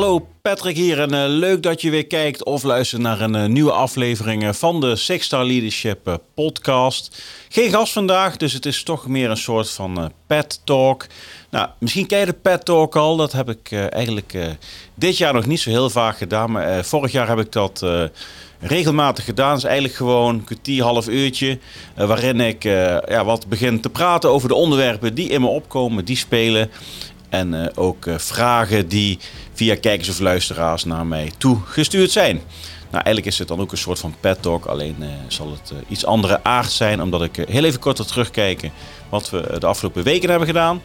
Hallo Patrick hier en eh, leuk dat je weer kijkt of luistert naar een eh, nieuwe aflevering eh, van de Six Star Leadership podcast. Geen gast vandaag, dus het is toch meer een soort van pet talk. Nou, misschien ken je de pet talk al, dat heb ik eigenlijk dit jaar nog niet zo heel vaak gedaan, maar vorig jaar heb ik dat regelmatig gedaan. is eigenlijk gewoon een kwartier, half uurtje. waarin ik ja, wat begin te praten over de onderwerpen die in me opkomen, die spelen. En ook vragen die via kijkers of luisteraars naar mij toegestuurd zijn. Nou, eigenlijk is het dan ook een soort van pet talk, alleen uh, zal het iets andere aard zijn, omdat ik heel even kort wil terugkijken wat we de afgelopen weken hebben gedaan.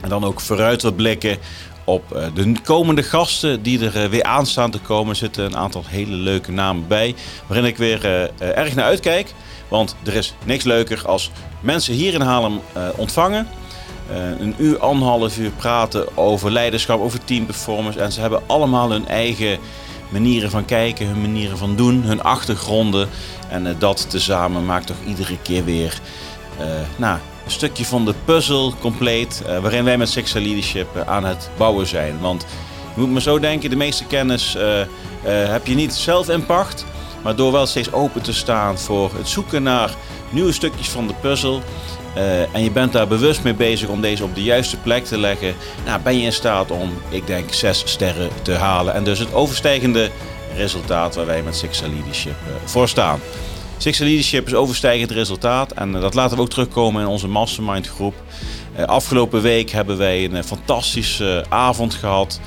En dan ook vooruit wil blikken op de komende gasten die er weer aan staan te komen. Er zitten een aantal hele leuke namen bij, waarin ik weer erg naar uitkijk. Want er is niks leuker als mensen hier in Haarlem ontvangen een uur, anderhalf uur praten over leiderschap, over teamperformance. En ze hebben allemaal hun eigen manieren van kijken, hun manieren van doen, hun achtergronden. En uh, dat tezamen maakt toch iedere keer weer uh, nou, een stukje van de puzzel compleet. waarin wij met Sexual Leadership aan het bouwen zijn. Want je moet me zo denken, de meeste kennis heb je niet zelf in pacht. Maar door wel steeds open te staan voor het zoeken naar nieuwe stukjes van de puzzel uh, en je bent daar bewust mee bezig om deze op de juiste plek te leggen, nou, ben je in staat om, ik denk, zes sterren te halen. En dus het overstijgende resultaat waar wij met Sixer Leadership uh, voor staan. Sixer Leadership is overstijgend resultaat en uh, dat laten we ook terugkomen in onze mastermind groep. afgelopen week hebben wij een fantastische avond gehad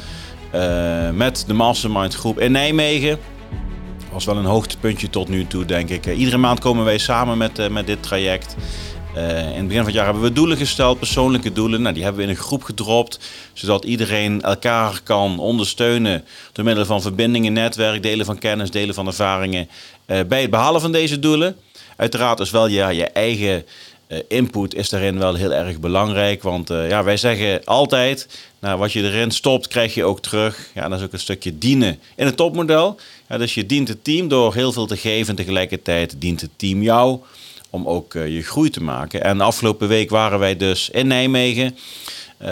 met de mastermind groep in Nijmegen was wel een hoogtepuntje tot nu toe, denk ik. Iedere maand komen wij samen met, met dit traject. Uh, in het begin van het jaar hebben we doelen gesteld, persoonlijke doelen. Nou, die hebben we in een groep gedropt, zodat iedereen elkaar kan ondersteunen door middel van verbindingen, netwerk, delen van kennis, delen van ervaringen uh, bij het behalen van deze doelen. Uiteraard is wel ja, je eigen uh, input is daarin wel heel erg belangrijk, want ja, wij zeggen altijd, nou, wat je erin stopt, krijg je ook terug. Ja, dat is ook een stukje dienen in het topmodel. Ja, dus je dient het team door heel veel te geven en tegelijkertijd dient het team jou om ook uh, je groei te maken. En afgelopen week waren wij dus in Nijmegen. Uh,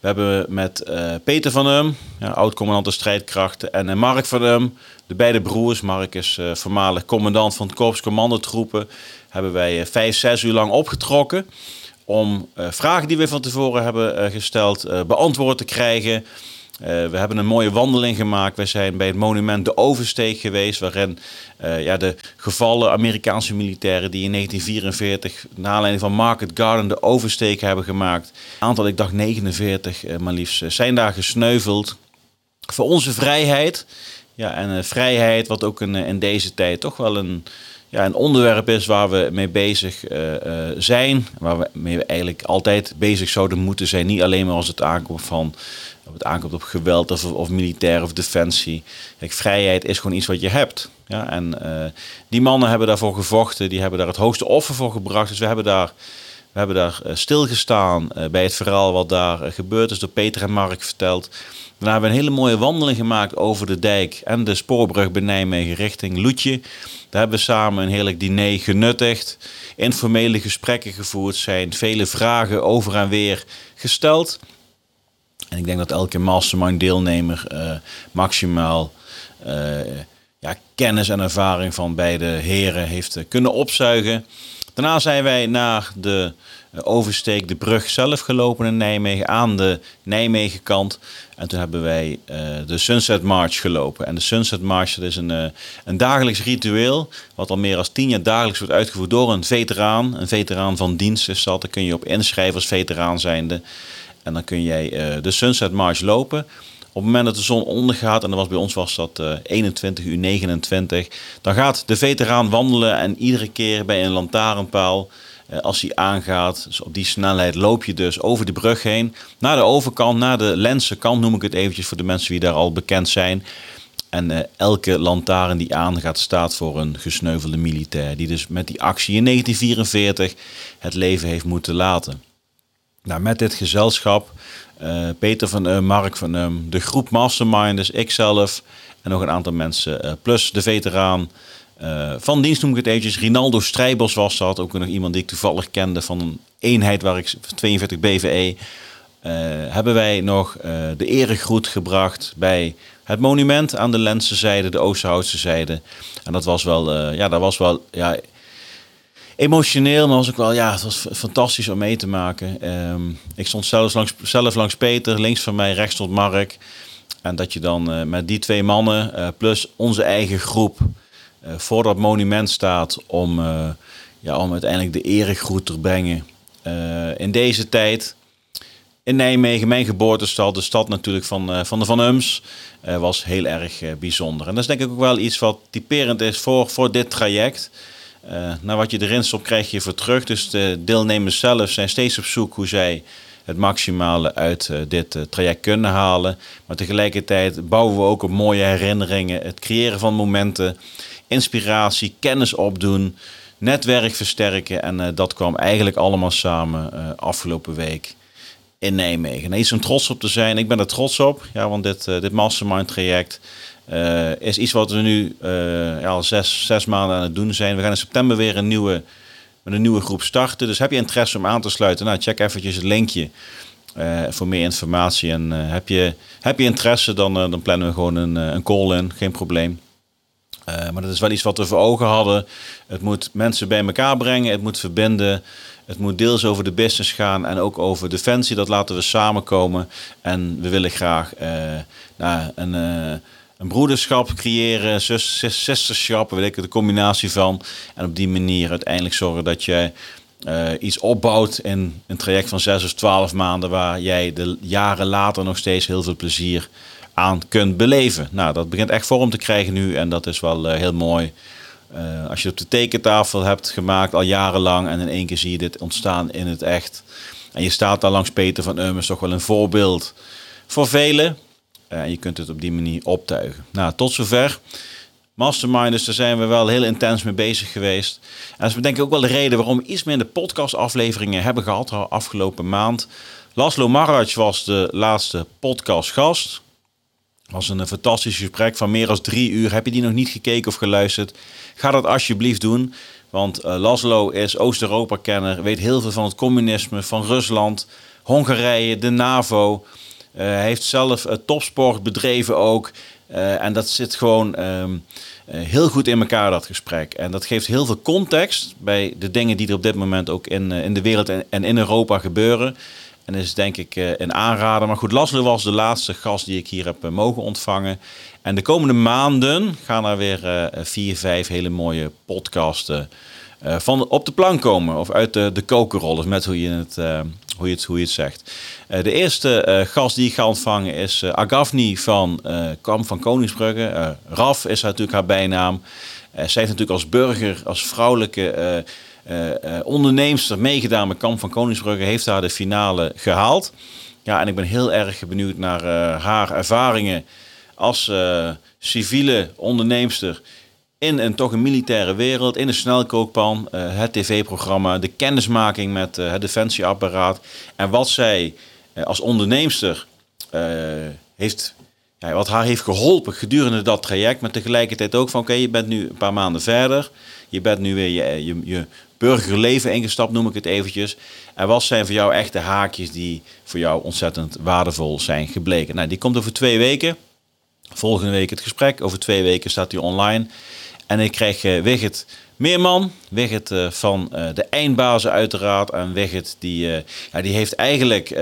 we hebben met uh, Peter van Hum, ja, oud-commandant de strijdkrachten, en Mark van Hum, de beide broers. Mark is voormalig commandant van het Korps Commandotroepen. Hebben wij vijf, zes uur lang opgetrokken om vragen die we van tevoren hebben gesteld beantwoord te krijgen. Uh, we hebben een mooie wandeling gemaakt. We zijn bij het monument De Oversteek geweest, waarin uh, ja, de gevallen Amerikaanse militairen die in 1944, naar aanleiding van Market Garden, de oversteek hebben gemaakt, aantal, ik dacht 49 uh, eh, maar liefst, zijn daar gesneuveld. Voor onze vrijheid. Ja, en vrijheid, wat ook in, in deze tijd toch wel een, ja, een onderwerp is waar we mee bezig zijn. Waar we mee eigenlijk altijd bezig zouden moeten zijn. Niet alleen maar als het aankomt van of het aankomt op geweld of, of militair of defensie. Kijk, vrijheid is gewoon iets wat je hebt. Ja? En uh, die mannen hebben daarvoor gevochten, die hebben daar het hoogste offer voor gebracht. Dus we hebben daar, we hebben daar uh, stilgestaan uh, bij het verhaal wat daar gebeurd is, door Peter en Mark verteld. Daarna hebben we een hele mooie wandeling gemaakt over de dijk en de spoorbrug bij Nijmegen richting Loetje. Daar hebben we samen een heerlijk diner genuttigd, informele gesprekken gevoerd, zijn vele vragen over en weer gesteld. En ik denk dat elke mastermind deelnemer uh, maximaal uh, ja, kennis en ervaring van beide heren heeft uh, kunnen opzuigen. Daarna zijn wij naar de oversteek, de brug zelf gelopen in Nijmegen, aan de Nijmegen kant. En toen hebben wij de Sunset March gelopen. En de Sunset March is een, een dagelijks ritueel, wat al meer dan tien jaar dagelijks wordt uitgevoerd door een veteraan. Een veteraan van dienst is dat, daar kun je op inschrijven als veteraan zijnde. En dan kun jij uh, de Sunset March lopen. Op het moment dat de zon ondergaat, en dat was bij ons was dat uh, 21 uur 29, dan gaat de veteraan wandelen en iedere keer bij een lantaarnpaal, uh, als hij aangaat, dus op die snelheid loop je dus over de brug heen, naar de overkant, naar de lensenkant noem ik het eventjes voor de mensen die daar al bekend zijn. En uh, elke lantaarn die aangaat staat voor een gesneuvelde militair, die dus met die actie in 1944 het leven heeft moeten laten. Nou, met dit gezelschap, uh, Peter van um, Mark van um, de groep Masterminders, ikzelf en nog een aantal mensen, uh, plus de veteraan uh, van dienst noem ik het eventjes. Rinaldo Strijbos was dat, ook nog iemand die ik toevallig kende van een eenheid waar ik 42 BVE. hebben wij nog de eregroet gebracht bij het monument aan de Lentse zijde, de Oosterhoutse zijde. En dat was wel, ja, dat was wel, ja, emotioneel, maar was ook wel, ja, het was fantastisch om mee te maken. Ehm, ik stond zelfs langs, zelf langs Peter, links van mij, rechts stond Mark. En dat je dan uh, met die twee mannen, uh, plus onze eigen groep, uh, voor dat monument staat om, ja, om uiteindelijk de eregroet te brengen. in deze tijd, in Nijmegen, mijn geboortestad, de stad natuurlijk van, van de Van Ums, was heel erg bijzonder. En dat is denk ik ook wel iets wat typerend is voor, voor dit traject. Uh, wat je erin stopt, krijg je voor terug. Dus de deelnemers zelf zijn steeds op zoek hoe zij het maximale uit uh, dit uh, traject kunnen halen. Maar tegelijkertijd bouwen we ook op mooie herinneringen, het creëren van momenten, inspiratie, kennis opdoen, netwerk versterken. En dat kwam eigenlijk allemaal samen afgelopen week in Nijmegen. En iets om trots op te zijn. Ik ben er trots op, ja, want dit, dit mastermind traject uh, is iets wat we nu ja, al zes, zes maanden aan het doen zijn. We gaan in september weer een nieuwe, met een nieuwe groep starten. Dus heb je interesse om aan te sluiten? Nou, check eventjes het linkje uh, voor meer informatie. En heb, je, heb je interesse, dan, dan plannen we gewoon een, een call in. Geen probleem. maar dat is wel iets wat we voor ogen hadden. Het moet mensen bij elkaar brengen. Het moet verbinden. Het moet deels over de business gaan en ook over defensie. Dat laten we samenkomen. En we willen graag nou, een een broederschap creëren, zus, zusterschap, weet ik, de combinatie van. En op die manier uiteindelijk zorgen dat je uh, iets opbouwt in een traject van zes of twaalf maanden, waar jij de jaren later nog steeds heel veel plezier aan kunt beleven. Nou, dat begint echt vorm te krijgen nu en dat is wel uh, heel mooi. Uh, als je op de tekentafel hebt gemaakt al jarenlang en in één keer zie je dit ontstaan in het echt. En je staat daar langs Peter van Ummers toch wel een voorbeeld voor velen. Eh, en je kunt het op die manier optuigen. Nou, tot zover. Masterminders, daar zijn we wel heel intens mee bezig geweest. En dat is denk ik ook wel de reden waarom we iets minder podcastafleveringen hebben gehad de afgelopen maand. Laszlo Maraj was de laatste podcastgast. was een fantastisch gesprek van meer dan drie uur. Heb je die nog niet gekeken of geluisterd? Ga dat alsjeblieft doen. Want uh, Laszlo is Oost-Europa-kenner, weet heel veel van het communisme, van Rusland, Hongarije, de NAVO. Eh, heeft zelf eh, topsport bedreven ook. Eh, en dat zit gewoon ehm, heel goed in elkaar, dat gesprek. En dat geeft heel veel context bij de dingen die er op dit moment ook in, in de wereld en, in Europa gebeuren. En is denk ik een aanrader. Maar goed, Laszlo was de laatste gast die ik hier heb mogen ontvangen. En de komende maanden gaan er weer vier, vijf hele mooie podcasten van op de plank komen. Of uit de, de kokerrollen, met hoe je het hoe je het, hoe zegt. Uh, de eerste uh, gast die ik ga ontvangen is uh, Agafni van Kamp van Koningsbrugge. Raf is natuurlijk haar bijnaam. zij heeft natuurlijk als burger, als vrouwelijke onderneemster meegedaan met Kamp van Koningsbrugge. Heeft daar de finale gehaald. Ja, en ik ben heel erg benieuwd naar haar ervaringen als civiele onderneemster in een toch een militaire wereld, in een snelkookpan, uh, het tv-programma, de kennismaking met uh, het defensieapparaat en wat zij uh, als onderneemster heeft, ja, wat haar heeft geholpen gedurende dat traject, maar tegelijkertijd ook van oké, je bent nu een paar maanden verder, je bent nu weer je, je, je burgerleven ingestapt, noem ik het eventjes. En wat zijn voor jou echt de haakjes die voor jou ontzettend waardevol zijn gebleken? Nou, die komt over twee weken. Volgende week het gesprek. Over twee weken staat hij online. En ik krijg uh, Wigget Meerman. Wigget uh, van uh, de eindbazen uiteraard. En Wigget die, ja, die heeft eigenlijk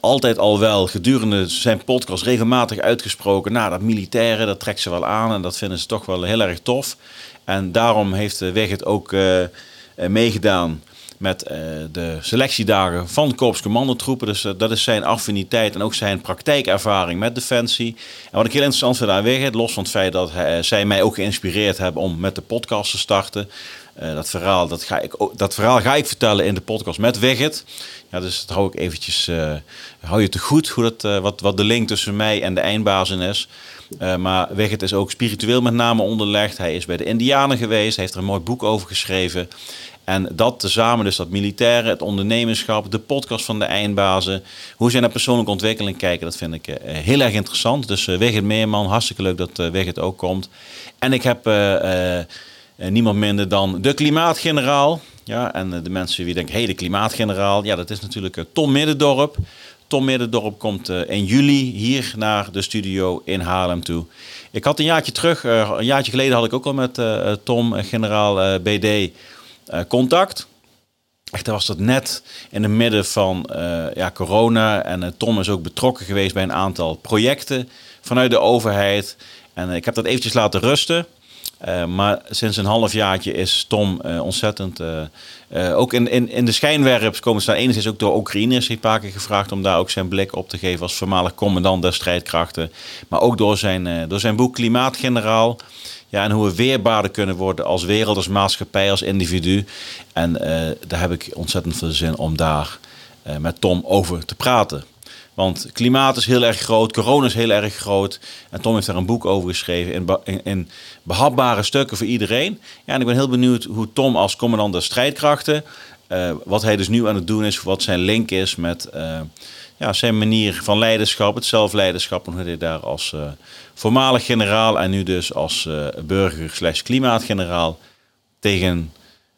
altijd al wel gedurende zijn podcast regelmatig uitgesproken. Nou, dat militaire, dat trekt ze wel aan. En dat vinden ze toch wel heel erg tof. En daarom heeft Wigget ook meegedaan met uh, de selectiedagen van Korps Commandotroepen. Dus uh, dat is zijn affiniteit en ook zijn praktijkervaring met Defensie. En wat ik heel interessant vind aan Wigget, los van het feit dat hij, zij mij ook geïnspireerd hebben om met de podcast te starten. Dat, verhaal, dat, ga ik, dat verhaal ga ik vertellen in de podcast met Wigget. Ja, dus dat hou ik eventjes, hou je te goed hoe dat, wat, wat de link tussen mij en de eindbazen is. Maar Wigget is ook spiritueel met name onderlegd. Hij is bij de Indianen geweest, heeft er een mooi boek over geschreven. En dat tezamen, dus dat militaire, het ondernemerschap, de podcast van de eindbazen, hoe zij naar persoonlijke ontwikkeling kijken, dat vind ik uh, heel erg interessant. Dus uh, Wigert Meerman, hartstikke leuk dat uh, Wigert ook komt. En ik heb niemand minder dan de klimaatgeneraal. Ja, en de mensen die denken, hé, hey, de klimaatgeneraal. Ja, dat is natuurlijk Tom Middendorp. Tom Middendorp komt in juli hier naar de studio in Haarlem toe. Ik had een jaartje terug, een jaartje geleden had ik ook al met Tom, generaal BD, contact. Echter was dat net in het midden van uh, ja, corona. En uh, Tom is ook betrokken geweest bij een aantal projecten vanuit de overheid. En ik heb dat eventjes laten rusten. maar sinds een halfjaartje is Tom ontzettend... ook in, in, in de schijnwerpers komen staan. Enerzijds ook door Oekraïners. Heeft Paken gevraagd om daar ook zijn blik op te geven... als voormalig commandant der strijdkrachten. Maar ook door zijn, door zijn boek Klimaatgeneraal... Ja, en hoe we weerbaarder kunnen worden als wereld, als maatschappij, als individu. En uh, daar heb ik ontzettend veel zin om daar uh, met Tom over te praten. Want klimaat is heel erg groot, corona is heel erg groot. En Tom heeft daar een boek over geschreven in, in, behapbare stukken voor iedereen. Ja, en ik ben heel benieuwd hoe Tom als commandant der strijdkrachten, uh, wat hij dus nu aan het doen is, wat zijn link is met ja, zijn manier van leiderschap, het zelfleiderschap, en hoe hij daar als uh, voormalig generaal en nu dus als uh, burger slash klimaatgeneraal tegen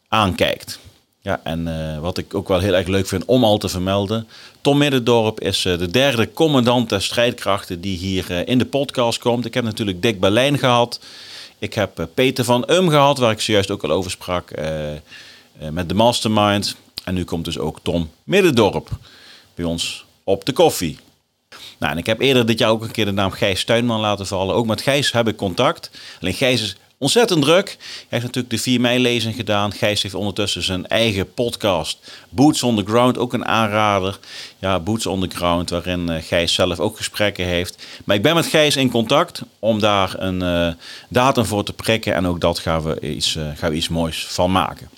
aankijkt. Ja, en uh, wat ik ook wel heel erg leuk vind om al te vermelden. Tom Middendorp is de derde commandant der strijdkrachten die hier in de podcast komt. Ik heb natuurlijk Dick Berlijn gehad. Ik heb Peter van Um gehad, waar ik zojuist ook al over sprak. met de Mastermind. En nu komt dus ook Tom Middendorp bij ons op de koffie. Nou, en ik heb eerder dit jaar ook een keer de naam Gijs Tuinman laten vallen. Ook met Gijs heb ik contact. Alleen Gijs is ontzettend druk. Hij heeft natuurlijk de 4 mei-lezing gedaan. Gijs heeft ondertussen zijn eigen podcast. Boots on the Ground, ook een aanrader. Ja, Boots on the Ground, waarin uh, Gijs zelf ook gesprekken heeft. Maar ik ben met Gijs in contact om daar een uh, datum voor te prikken. En ook dat gaan we iets, uh, gaan we iets moois van maken.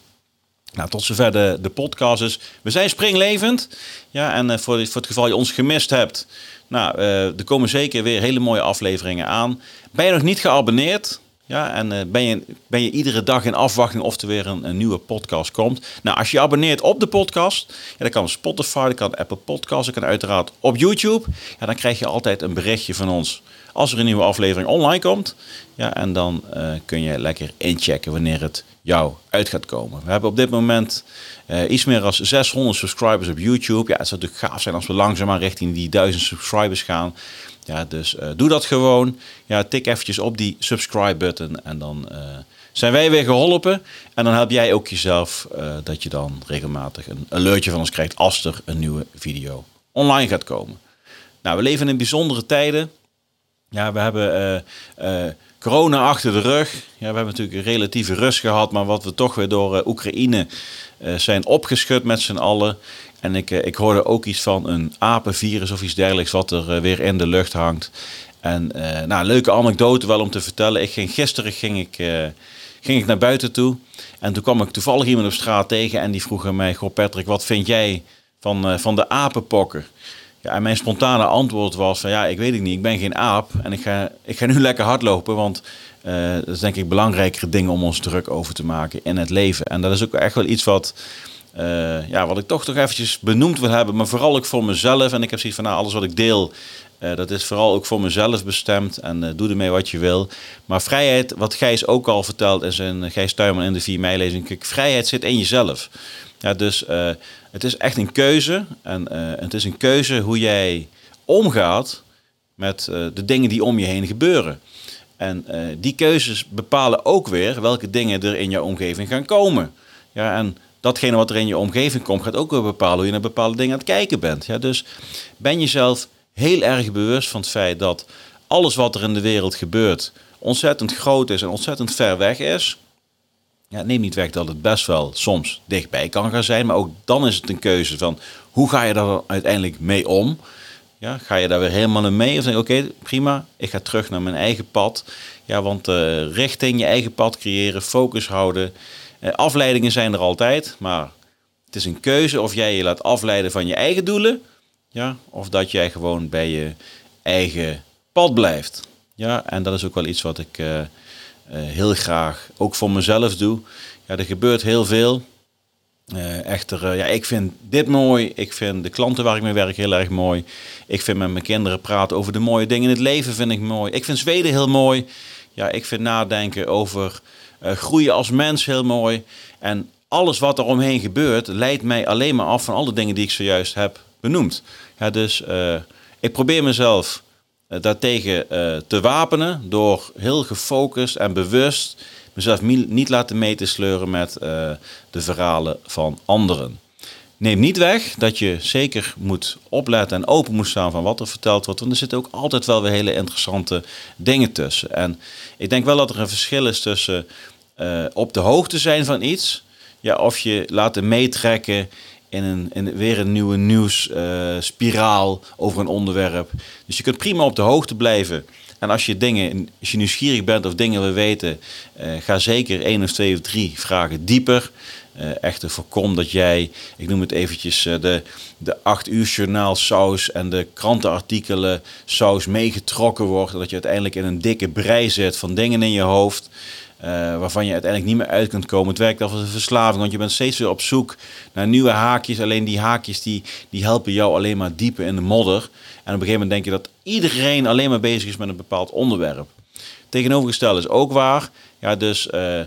Nou, tot zover de, de podcast is. We zijn springlevend. Ja, en uh, voor, voor het geval je ons gemist hebt. Nou, uh, er komen zeker weer hele mooie afleveringen aan. Ben je nog niet geabonneerd? Ja, en uh, ben, je, ben je iedere dag in afwachting of er weer een, nieuwe podcast komt? Nou, als je abonneert op de podcast, ja, dan kan Spotify, dan kan Apple Podcasts, dan kan uiteraard op YouTube. Ja, dan krijg je altijd een berichtje van ons als er een nieuwe aflevering online komt. Ja, en dan uh, kun je lekker inchecken wanneer het jou uit gaat komen. We hebben op dit moment uh, iets meer dan 600 subscribers op YouTube. Ja, het zou natuurlijk gaaf zijn als we langzaamaan richting die 1000 subscribers gaan. Ja, dus uh, doe dat gewoon. Ja, tik eventjes op die subscribe button en dan zijn wij weer geholpen. En dan help jij ook jezelf dat je dan regelmatig een alertje van ons krijgt als er een nieuwe video online gaat komen. Nou, we leven in bijzondere tijden. Ja, we hebben corona achter de rug. Ja, we hebben natuurlijk een relatieve rust gehad, maar wat we toch weer door uh, Oekraïne zijn opgeschud met z'n allen. En ik, ik hoorde ook iets van een apenvirus of iets dergelijks wat er weer in de lucht hangt. En nou, leuke anekdote wel om te vertellen. Ik ging, gisteren ging ik, ging ik naar buiten toe. En toen kwam ik toevallig iemand op straat tegen en die vroeg aan mij... Goh Patrick, wat vind jij van, van de apenpokken? Ja, en mijn spontane antwoord was van ja, ik weet het niet, ik ben geen aap en ik ga, ik ga nu lekker hardlopen, want uh, dat is denk ik belangrijkere dingen om ons druk over te maken in het leven. En dat is ook echt wel iets wat, uh, ja, wat ik toch toch eventjes benoemd wil hebben, maar vooral ook voor mezelf. En ik heb zoiets van nou, alles wat ik deel, uh, dat is vooral ook voor mezelf bestemd en doe ermee wat je wil. Maar vrijheid, wat Gijs ook al vertelt in zijn Gijs Tuinman in de 4 mei-lezing, kijk, vrijheid zit in jezelf. Ja, dus het is echt een keuze. En uh, het is een keuze hoe jij omgaat met uh, de dingen die om je heen gebeuren. En die keuzes bepalen ook weer welke dingen er in jouw omgeving gaan komen. Ja, en datgene wat er in je omgeving komt, gaat ook weer bepalen hoe je naar bepaalde dingen aan het kijken bent. Ja, dus ben jezelf heel erg bewust van het feit dat alles wat er in de wereld gebeurt ontzettend groot is en ontzettend ver weg is. Ja, neem niet weg dat het best wel soms dichtbij kan gaan zijn. Maar ook dan is het een keuze van hoe ga je daar uiteindelijk mee om? Ja, ga je daar weer helemaal in mee? Of denk je, oké, prima, ik ga terug naar mijn eigen pad. Ja, want uh, richting je eigen pad creëren, focus houden. Uh, afleidingen zijn er altijd, maar het is een keuze of jij je laat afleiden van je eigen doelen. Ja, of dat jij gewoon bij je eigen pad blijft. Ja, en dat is ook wel iets wat ik... Uh, heel graag ook voor mezelf doe. Ja, er gebeurt heel veel. Uh, echter, uh, ja, ik vind dit mooi. Ik vind de klanten waar ik mee werk heel erg mooi. Ik vind met mijn kinderen praten over de mooie dingen in het leven vind ik mooi. Ik vind Zweden heel mooi. Ja, ik vind nadenken over groeien als mens heel mooi. En alles wat er omheen gebeurt, leidt mij alleen maar af van alle dingen die ik zojuist heb benoemd. Ja, dus ik probeer mezelf daartegen uh, te wapenen door heel gefocust en bewust mezelf niet laten mee te sleuren met de verhalen van anderen. Neem niet weg dat je zeker moet opletten en open moet staan van wat er verteld wordt. Want er zitten ook altijd wel weer hele interessante dingen tussen. En ik denk wel dat er een verschil is tussen op de hoogte zijn van iets ja, of je laten meetrekken in, een, in weer een nieuwe nieuwsspiraal uh, over een onderwerp. Dus je kunt prima op de hoogte blijven. En als je dingen, als je nieuwsgierig bent of dingen wil weten, uh, ga zeker één of twee of drie vragen dieper. Uh, echter voorkom dat jij, ik noem het eventjes, de, de acht uur journaal saus en de krantenartikelen saus meegetrokken wordt. Dat je uiteindelijk in een dikke brei zit van dingen in je hoofd. Uh, waarvan je uiteindelijk niet meer uit kunt komen. Het werkt als een verslaving, want je bent steeds weer op zoek naar nieuwe haakjes. Alleen die haakjes die, die helpen jou alleen maar dieper in de modder. En op een gegeven moment denk je dat iedereen alleen maar bezig is met een bepaald onderwerp. Tegenovergesteld is ook waar. Ja, dus uh, uh,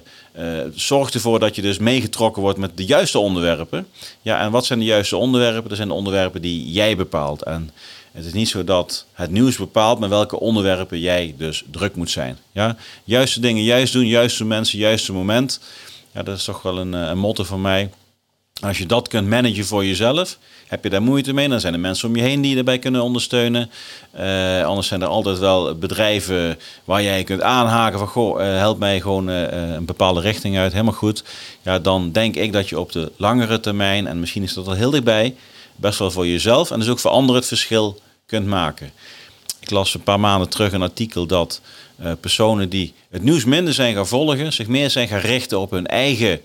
zorg ervoor dat je dus meegetrokken wordt met de juiste onderwerpen. Ja, en wat zijn de juiste onderwerpen? Dat zijn de onderwerpen die jij bepaalt. En het is niet zo dat het nieuws bepaalt met welke onderwerpen jij dus druk moet zijn. Ja? Juiste dingen juist doen, juiste mensen, juiste moment. Ja, dat is toch wel een, eh, een motto van mij. Als je dat kunt managen voor jezelf, heb je daar moeite mee. Dan zijn er mensen om je heen die je daarbij kunnen ondersteunen. Uh, anders zijn er altijd wel bedrijven waar jij kunt aanhaken van goh, uh, help mij gewoon een bepaalde richting uit. Helemaal goed. Ja, dan denk ik dat je op de langere termijn, en misschien is dat al heel dichtbij, best wel voor jezelf en dus ook voor anderen het verschil kunt maken. Ik las een paar maanden terug een artikel dat uh, personen die het nieuws minder zijn gaan volgen, zich meer zijn gaan richten op hun eigen,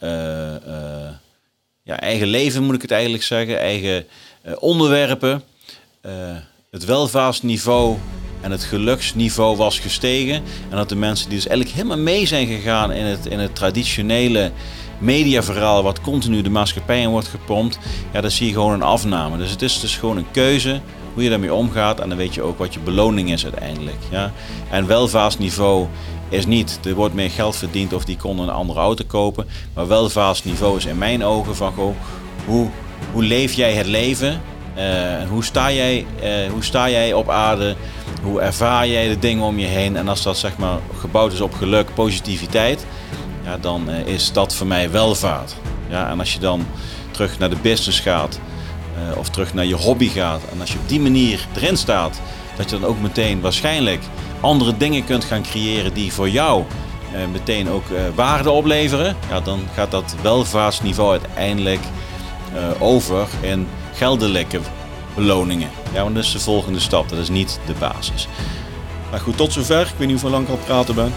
uh, uh, ja, eigen leven, moet ik het eigenlijk zeggen, eigen onderwerpen. het welvaartsniveau en het geluksniveau was gestegen. En dat de mensen die dus eigenlijk helemaal mee zijn gegaan in het, in het traditionele mediaverhaal wat continu de maatschappij in wordt gepompt, ja, dan zie je gewoon een afname. Dus het is dus gewoon een keuze hoe je daarmee omgaat en dan weet je ook wat je beloning is uiteindelijk. Ja. En welvaartsniveau is niet, er wordt meer geld verdiend of die kon een andere auto kopen, maar welvaartsniveau is in mijn ogen van hoe, hoe leef jij het leven? Uh, hoe, sta jij, uh, hoe sta jij op aarde? Hoe ervaar jij de dingen om je heen? En als dat zeg maar gebouwd is op geluk, positiviteit, dan uh, is dat voor mij welvaart. Ja, en als je dan terug naar de business gaat uh, of terug naar je hobby gaat en als je op die manier erin staat, dat je dan ook meteen waarschijnlijk andere dingen kunt gaan creëren die voor jou uh, meteen ook waarde opleveren, ja, dan gaat dat welvaartsniveau uiteindelijk over in geldelijke beloningen. Ja, want dat is de volgende stap, dat is niet de basis. Maar goed, tot zover. Ik weet niet hoe lang ik al praten ben.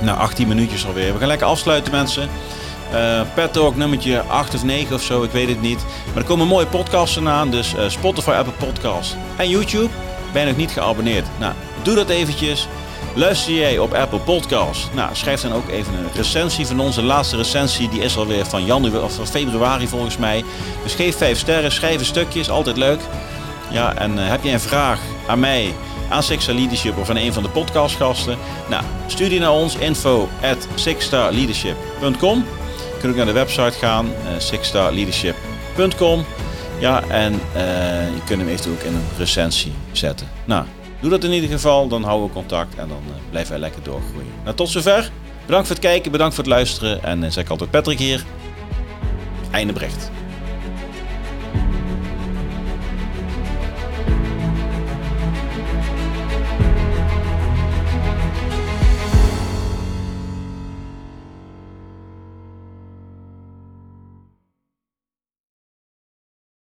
Nou, 18 minuutjes alweer. We gaan lekker afsluiten, mensen. Uh, Pet Talk nummertje 8 of 9 of zo, ik weet het niet. Maar er komen mooie podcasts aan, dus uh, Spotify, Apple Podcast en YouTube. Ben je nog niet geabonneerd? Nou, doe dat eventjes. Luister jij op Apple Podcast? Nou, schrijf dan ook even een recensie van onze laatste recensie. Die is alweer van januari of februari volgens mij. Dus geef 5 sterren, schrijf een stukje, is altijd leuk. Ja, en uh, heb je een vraag aan mij? Aan Sixstar Leadership of aan een van de podcastgasten? Nou, stuur die naar ons info at sixstarleadership.com. Je kunt ook naar de website gaan, uh, sixstarleadership.com. Ja, en uh, je kunt hem eventueel ook in een recensie zetten. Nou, doe dat in ieder geval, dan houden we contact en dan uh, blijven wij lekker doorgroeien. Nou, tot zover. Bedankt voor het kijken, bedankt voor het luisteren en zeg altijd Patrick hier. Einde bericht.